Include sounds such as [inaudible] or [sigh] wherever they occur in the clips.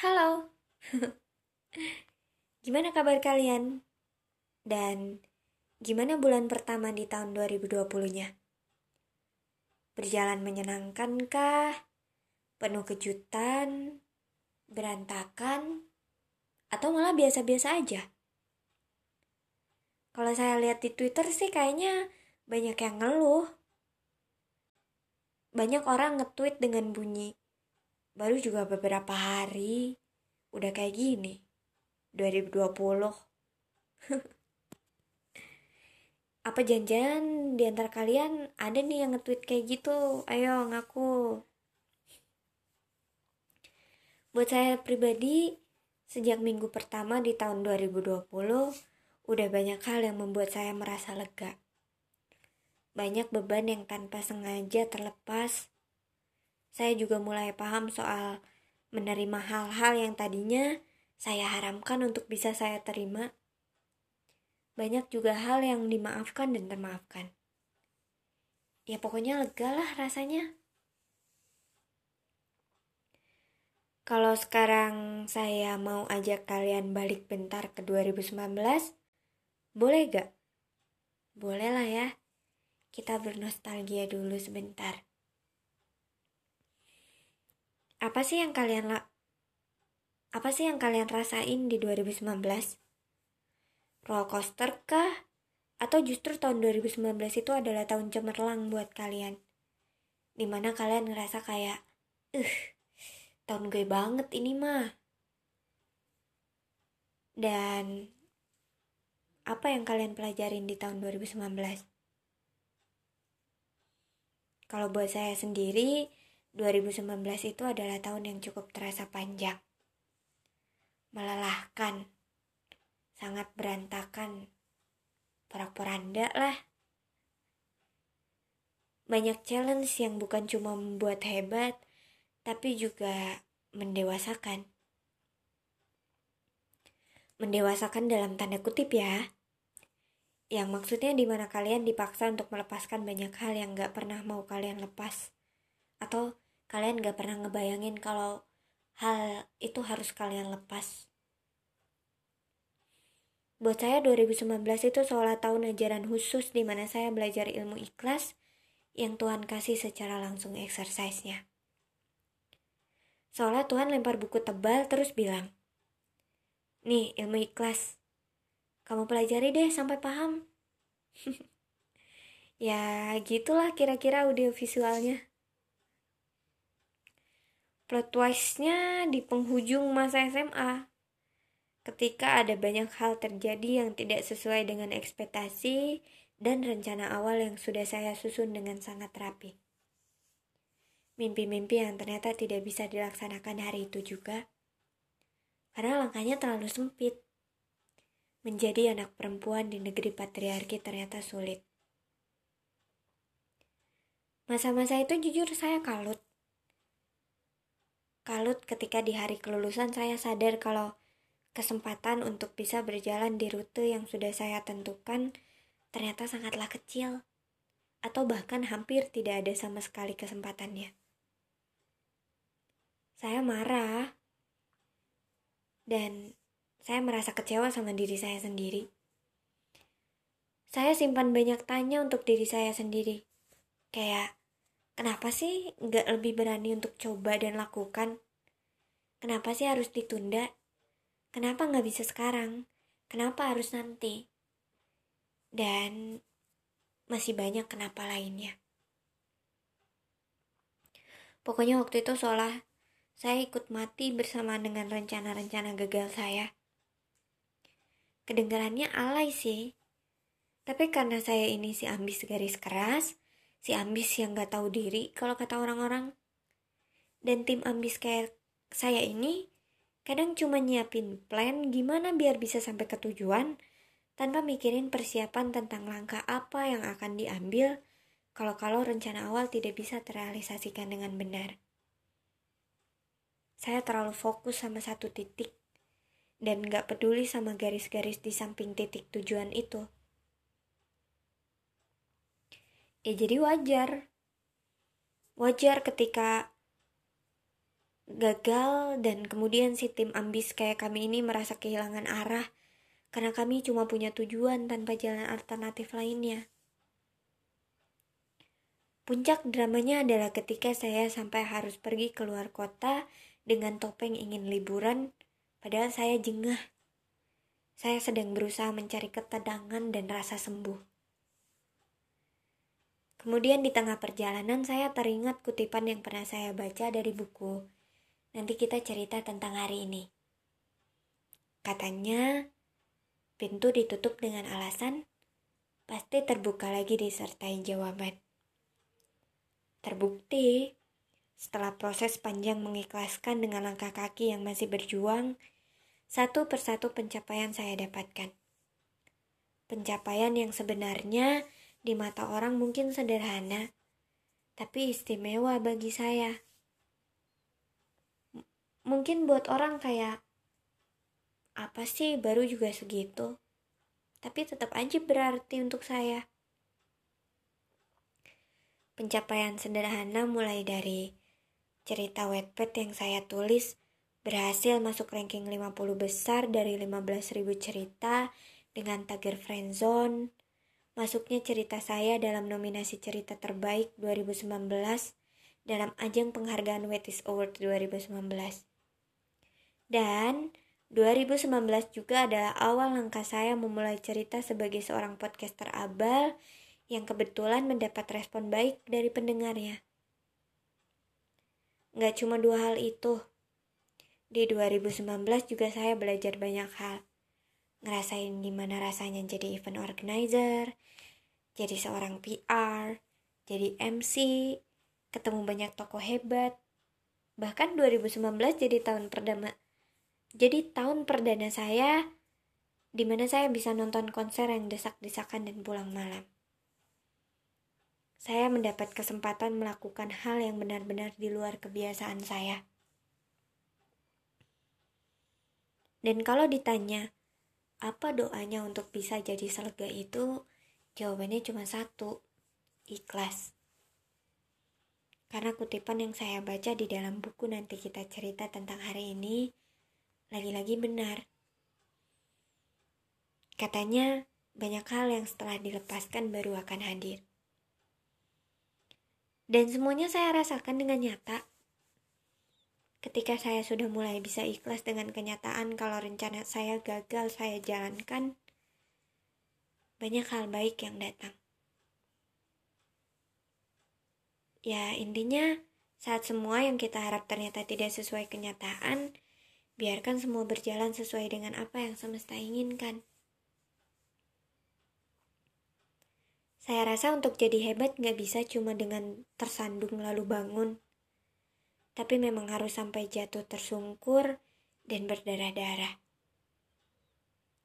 Halo. [laughs] gimana kabar kalian? Dan gimana bulan pertama di tahun 2020-nya? Berjalan menyenangkan kah? Penuh kejutan? Berantakan? Atau malah biasa-biasa aja? Kalau saya lihat di Twitter sih kayaknya banyak yang ngeluh. Banyak orang nge-tweet dengan bunyi baru juga beberapa hari udah kayak gini 2020 [laughs] apa janjian di antara kalian ada nih yang nge-tweet kayak gitu? Ayo ngaku. Buat saya pribadi sejak minggu pertama di tahun 2020 udah banyak hal yang membuat saya merasa lega. Banyak beban yang tanpa sengaja terlepas saya juga mulai paham soal menerima hal-hal yang tadinya saya haramkan untuk bisa saya terima. Banyak juga hal yang dimaafkan dan termaafkan. Ya pokoknya lega lah rasanya. Kalau sekarang saya mau ajak kalian balik bentar ke 2019, boleh gak? Boleh lah ya. Kita bernostalgia dulu sebentar apa sih yang kalian apa sih yang kalian rasain di 2019? Roller coaster kah? Atau justru tahun 2019 itu adalah tahun cemerlang buat kalian? Di mana kalian ngerasa kayak, uh, tahun gue banget ini mah. Dan apa yang kalian pelajarin di tahun 2019? Kalau buat saya sendiri, 2019 itu adalah tahun yang cukup terasa panjang. Melelahkan, sangat berantakan, porak-poranda lah. Banyak challenge yang bukan cuma membuat hebat, tapi juga mendewasakan. Mendewasakan dalam tanda kutip ya. Yang maksudnya di mana kalian dipaksa untuk melepaskan banyak hal yang gak pernah mau kalian lepas atau kalian gak pernah ngebayangin kalau hal itu harus kalian lepas. Buat saya 2019 itu seolah tahun ajaran khusus di mana saya belajar ilmu ikhlas yang Tuhan kasih secara langsung exercise-nya. Seolah Tuhan lempar buku tebal terus bilang, Nih ilmu ikhlas, kamu pelajari deh sampai paham. [laughs] ya gitulah kira-kira audio visualnya plot twistnya di penghujung masa SMA ketika ada banyak hal terjadi yang tidak sesuai dengan ekspektasi dan rencana awal yang sudah saya susun dengan sangat rapi. Mimpi-mimpi yang ternyata tidak bisa dilaksanakan hari itu juga, karena langkahnya terlalu sempit. Menjadi anak perempuan di negeri patriarki ternyata sulit. Masa-masa itu jujur saya kalut Kalut ketika di hari kelulusan saya sadar kalau kesempatan untuk bisa berjalan di rute yang sudah saya tentukan ternyata sangatlah kecil atau bahkan hampir tidak ada sama sekali kesempatannya. Saya marah dan saya merasa kecewa sama diri saya sendiri. Saya simpan banyak tanya untuk diri saya sendiri. Kayak, Kenapa sih nggak lebih berani untuk coba dan lakukan? Kenapa sih harus ditunda? Kenapa nggak bisa sekarang? Kenapa harus nanti? Dan masih banyak kenapa lainnya. Pokoknya waktu itu seolah saya ikut mati bersama dengan rencana-rencana gagal saya. Kedengarannya alay sih, tapi karena saya ini si ambis garis keras, si ambis yang gak tahu diri kalau kata orang-orang. Dan tim ambis kayak saya ini kadang cuma nyiapin plan gimana biar bisa sampai ke tujuan tanpa mikirin persiapan tentang langkah apa yang akan diambil kalau-kalau rencana awal tidak bisa terrealisasikan dengan benar. Saya terlalu fokus sama satu titik dan gak peduli sama garis-garis di samping titik tujuan itu. Ya jadi wajar wajar ketika gagal dan kemudian si tim ambis kayak kami ini merasa kehilangan arah karena kami cuma punya tujuan tanpa jalan alternatif lainnya. Puncak dramanya adalah ketika saya sampai harus pergi keluar kota dengan topeng ingin liburan, padahal saya jengah. Saya sedang berusaha mencari ketenangan dan rasa sembuh. Kemudian di tengah perjalanan saya teringat kutipan yang pernah saya baca dari buku. Nanti kita cerita tentang hari ini. Katanya, pintu ditutup dengan alasan pasti terbuka lagi disertai jawaban. Terbukti, setelah proses panjang mengikhlaskan dengan langkah kaki yang masih berjuang, satu persatu pencapaian saya dapatkan. Pencapaian yang sebenarnya di mata orang mungkin sederhana, tapi istimewa bagi saya. M mungkin buat orang kayak, apa sih baru juga segitu? Tapi tetap aja berarti untuk saya. Pencapaian sederhana mulai dari cerita Wattpad yang saya tulis berhasil masuk ranking 50 besar dari 15.000 cerita dengan tagar friendzone, masuknya cerita saya dalam nominasi cerita terbaik 2019 dalam ajang penghargaan Wettis Award 2019. Dan 2019 juga adalah awal langkah saya memulai cerita sebagai seorang podcaster abal yang kebetulan mendapat respon baik dari pendengarnya. Gak cuma dua hal itu. Di 2019 juga saya belajar banyak hal. Ngerasain gimana rasanya jadi event organizer, jadi seorang PR, jadi MC, ketemu banyak tokoh hebat. Bahkan 2019 jadi tahun perdana jadi tahun perdana saya di mana saya bisa nonton konser yang desak-desakan dan pulang malam saya mendapat kesempatan melakukan hal yang benar-benar di luar kebiasaan saya. Dan kalau ditanya, apa doanya untuk bisa jadi selega itu? Jawabannya cuma satu, ikhlas. Karena kutipan yang saya baca di dalam buku nanti kita cerita tentang hari ini, lagi-lagi benar. Katanya, banyak hal yang setelah dilepaskan baru akan hadir. Dan semuanya saya rasakan dengan nyata. Ketika saya sudah mulai bisa ikhlas dengan kenyataan kalau rencana saya gagal saya jalankan, banyak hal baik yang datang. Ya, intinya saat semua yang kita harap ternyata tidak sesuai kenyataan, biarkan semua berjalan sesuai dengan apa yang semesta inginkan. Saya rasa untuk jadi hebat nggak bisa cuma dengan tersandung lalu bangun. Tapi memang harus sampai jatuh tersungkur dan berdarah-darah.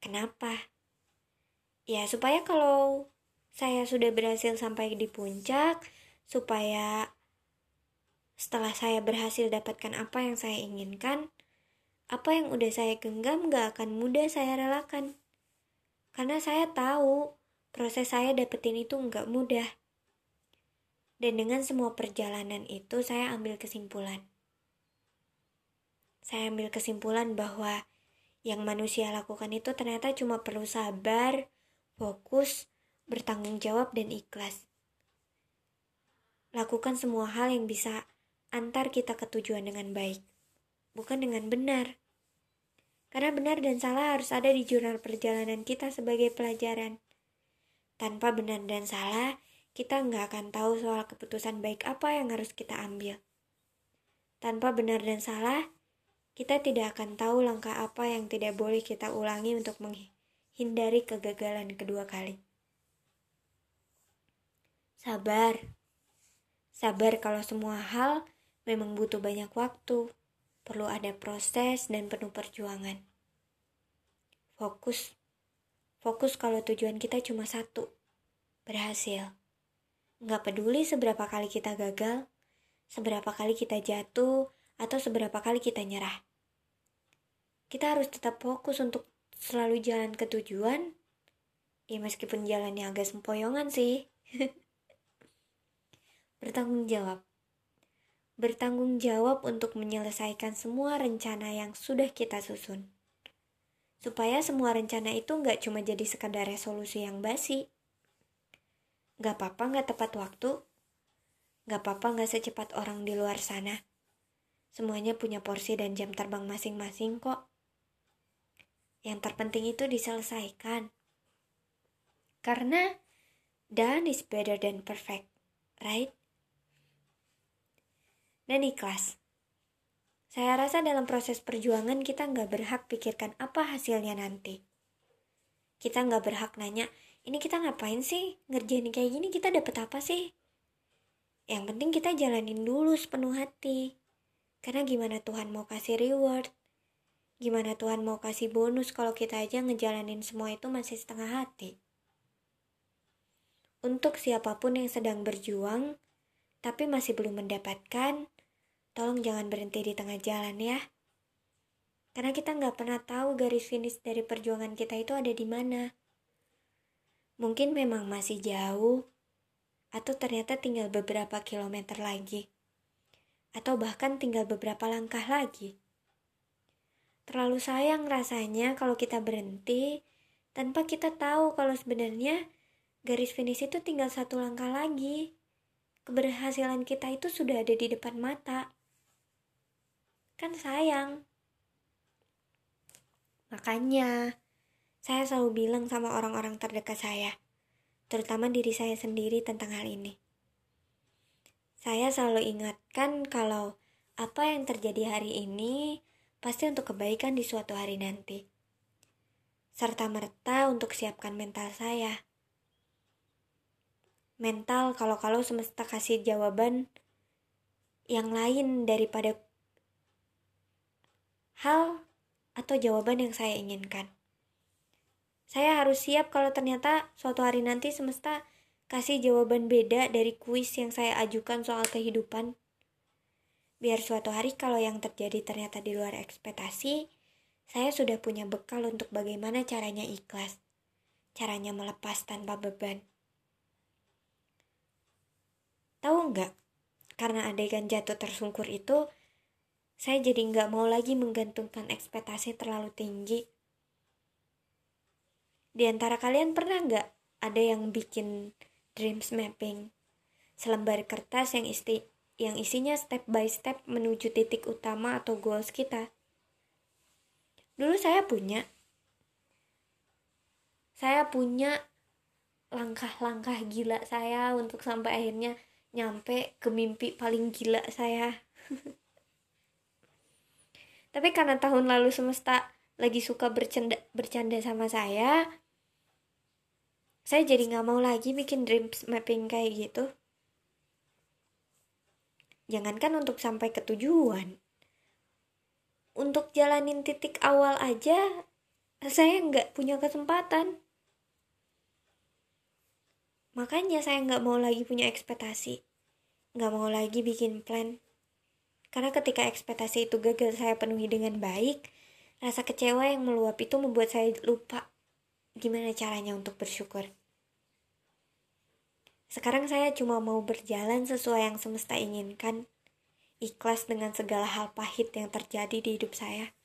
Kenapa? Ya supaya kalau saya sudah berhasil sampai di puncak, supaya setelah saya berhasil dapatkan apa yang saya inginkan, apa yang udah saya genggam gak akan mudah saya relakan. Karena saya tahu proses saya dapetin itu nggak mudah. Dan dengan semua perjalanan itu saya ambil kesimpulan. Saya ambil kesimpulan bahwa yang manusia lakukan itu ternyata cuma perlu sabar, fokus, bertanggung jawab, dan ikhlas. Lakukan semua hal yang bisa antar kita ke tujuan dengan baik, bukan dengan benar. Karena benar dan salah harus ada di jurnal perjalanan kita sebagai pelajaran. Tanpa benar dan salah, kita nggak akan tahu soal keputusan baik apa yang harus kita ambil. Tanpa benar dan salah, kita tidak akan tahu langkah apa yang tidak boleh kita ulangi untuk menghindari kegagalan kedua kali. Sabar. Sabar kalau semua hal memang butuh banyak waktu, perlu ada proses dan penuh perjuangan. Fokus Fokus kalau tujuan kita cuma satu, berhasil. Nggak peduli seberapa kali kita gagal, seberapa kali kita jatuh, atau seberapa kali kita nyerah. Kita harus tetap fokus untuk selalu jalan ke tujuan, ya meskipun jalannya agak sempoyongan sih. [laughs] Bertanggung jawab. bertanggung jawab untuk menyelesaikan semua rencana yang sudah kita susun. Supaya semua rencana itu nggak cuma jadi sekadar resolusi yang basi. Nggak apa-apa nggak tepat waktu, nggak apa-apa nggak secepat orang di luar sana. Semuanya punya porsi dan jam terbang masing-masing kok. Yang terpenting itu diselesaikan. Karena done is better than perfect, right? Dan ikhlas. Saya rasa dalam proses perjuangan kita nggak berhak pikirkan apa hasilnya nanti. Kita nggak berhak nanya, ini kita ngapain sih? Ngerjain kayak gini kita dapat apa sih? Yang penting kita jalanin dulu sepenuh hati. Karena gimana Tuhan mau kasih reward? Gimana Tuhan mau kasih bonus kalau kita aja ngejalanin semua itu masih setengah hati? Untuk siapa pun yang sedang berjuang, tapi masih belum mendapatkan, tolong jangan berhenti di tengah jalan ya. Karena kita nggak pernah tahu garis finish dari perjuangan kita itu ada di mana. Mungkin memang masih jauh, atau ternyata tinggal beberapa kilometer lagi atau bahkan tinggal beberapa langkah lagi. Terlalu sayang rasanya kalau kita berhenti tanpa kita tahu kalau sebenarnya garis finish itu tinggal satu langkah lagi. Keberhasilan kita itu sudah ada di depan mata. Kan sayang. Makanya, saya selalu bilang sama orang-orang terdekat saya, terutama diri saya sendiri tentang hal ini. Saya selalu ingatkan kalau apa yang terjadi hari ini pasti untuk kebaikan di suatu hari nanti. Serta merta untuk siapkan mental saya. Mental kalau-kalau semesta kasih jawaban yang lain daripada hal atau jawaban yang saya inginkan. Saya harus siap kalau ternyata suatu hari nanti semesta kasih jawaban beda dari kuis yang saya ajukan soal kehidupan. Biar suatu hari kalau yang terjadi ternyata di luar ekspektasi, saya sudah punya bekal untuk bagaimana caranya ikhlas, caranya melepas tanpa beban. Tahu nggak? Karena adegan jatuh tersungkur itu, saya jadi nggak mau lagi menggantungkan ekspektasi terlalu tinggi. Di antara kalian pernah nggak ada yang bikin dreams mapping. Selembar kertas yang isti yang isinya step by step menuju titik utama atau goals kita. Dulu saya punya. Saya punya langkah-langkah gila saya untuk sampai akhirnya nyampe ke mimpi paling gila saya. [laughs] Tapi karena tahun lalu semesta lagi suka bercanda bercanda sama saya, saya jadi nggak mau lagi bikin dream mapping kayak gitu jangankan untuk sampai ke tujuan. Untuk jalanin titik awal aja saya nggak punya kesempatan. Makanya saya nggak mau lagi punya ekspektasi. Nggak mau lagi bikin plan. Karena ketika ekspektasi itu gagal saya penuhi dengan baik rasa kecewa yang meluap itu membuat saya lupa gimana caranya untuk bersyukur sekarang saya cuma mau berjalan sesuai yang semesta inginkan, ikhlas dengan segala hal pahit yang terjadi di hidup saya.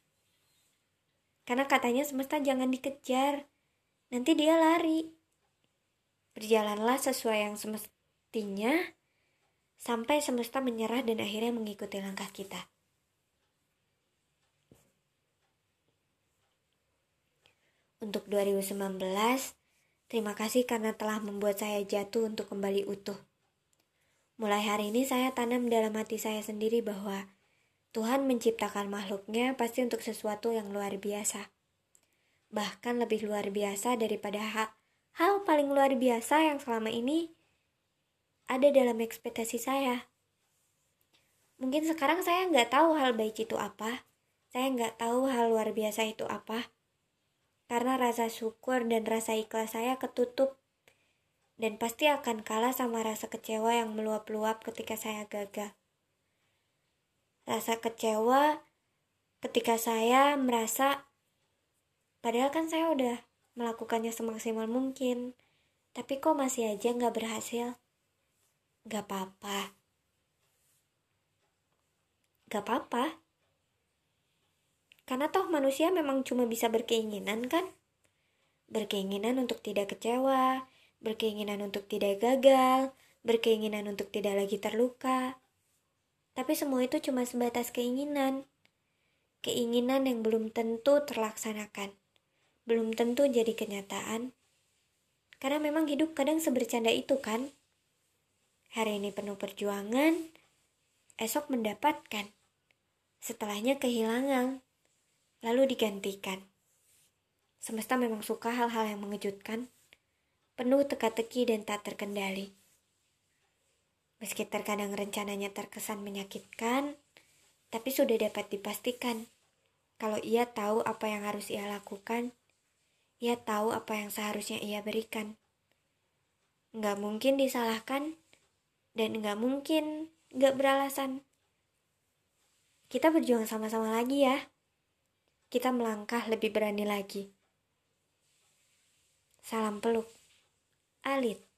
Karena katanya semesta jangan dikejar, nanti dia lari. Berjalanlah sesuai yang semestinya, sampai semesta menyerah dan akhirnya mengikuti langkah kita. Untuk 2019, Terima kasih karena telah membuat saya jatuh untuk kembali utuh. Mulai hari ini saya tanam dalam hati saya sendiri bahwa Tuhan menciptakan makhluknya pasti untuk sesuatu yang luar biasa. Bahkan lebih luar biasa daripada hal, hal paling luar biasa yang selama ini ada dalam ekspektasi saya. Mungkin sekarang saya nggak tahu hal baik itu apa. Saya nggak tahu hal luar biasa itu apa karena rasa syukur dan rasa ikhlas saya ketutup dan pasti akan kalah sama rasa kecewa yang meluap-luap ketika saya gagal. Rasa kecewa ketika saya merasa padahal kan saya udah melakukannya semaksimal mungkin, tapi kok masih aja nggak berhasil. Gak apa-apa. gak apa-apa. Karena toh manusia memang cuma bisa berkeinginan kan? Berkeinginan untuk tidak kecewa, berkeinginan untuk tidak gagal, berkeinginan untuk tidak lagi terluka. Tapi semua itu cuma sebatas keinginan. Keinginan yang belum tentu terlaksanakan. Belum tentu jadi kenyataan. Karena memang hidup kadang sebercanda itu kan. Hari ini penuh perjuangan, esok mendapatkan. Setelahnya kehilangan, lalu digantikan. Semesta memang suka hal-hal yang mengejutkan, penuh teka-teki dan tak terkendali. Meski terkadang rencananya terkesan menyakitkan, tapi sudah dapat dipastikan kalau ia tahu apa yang harus ia lakukan, ia tahu apa yang seharusnya ia berikan. Nggak mungkin disalahkan, dan nggak mungkin nggak beralasan. Kita berjuang sama-sama lagi ya. Kita melangkah lebih berani lagi. Salam peluk. Alit.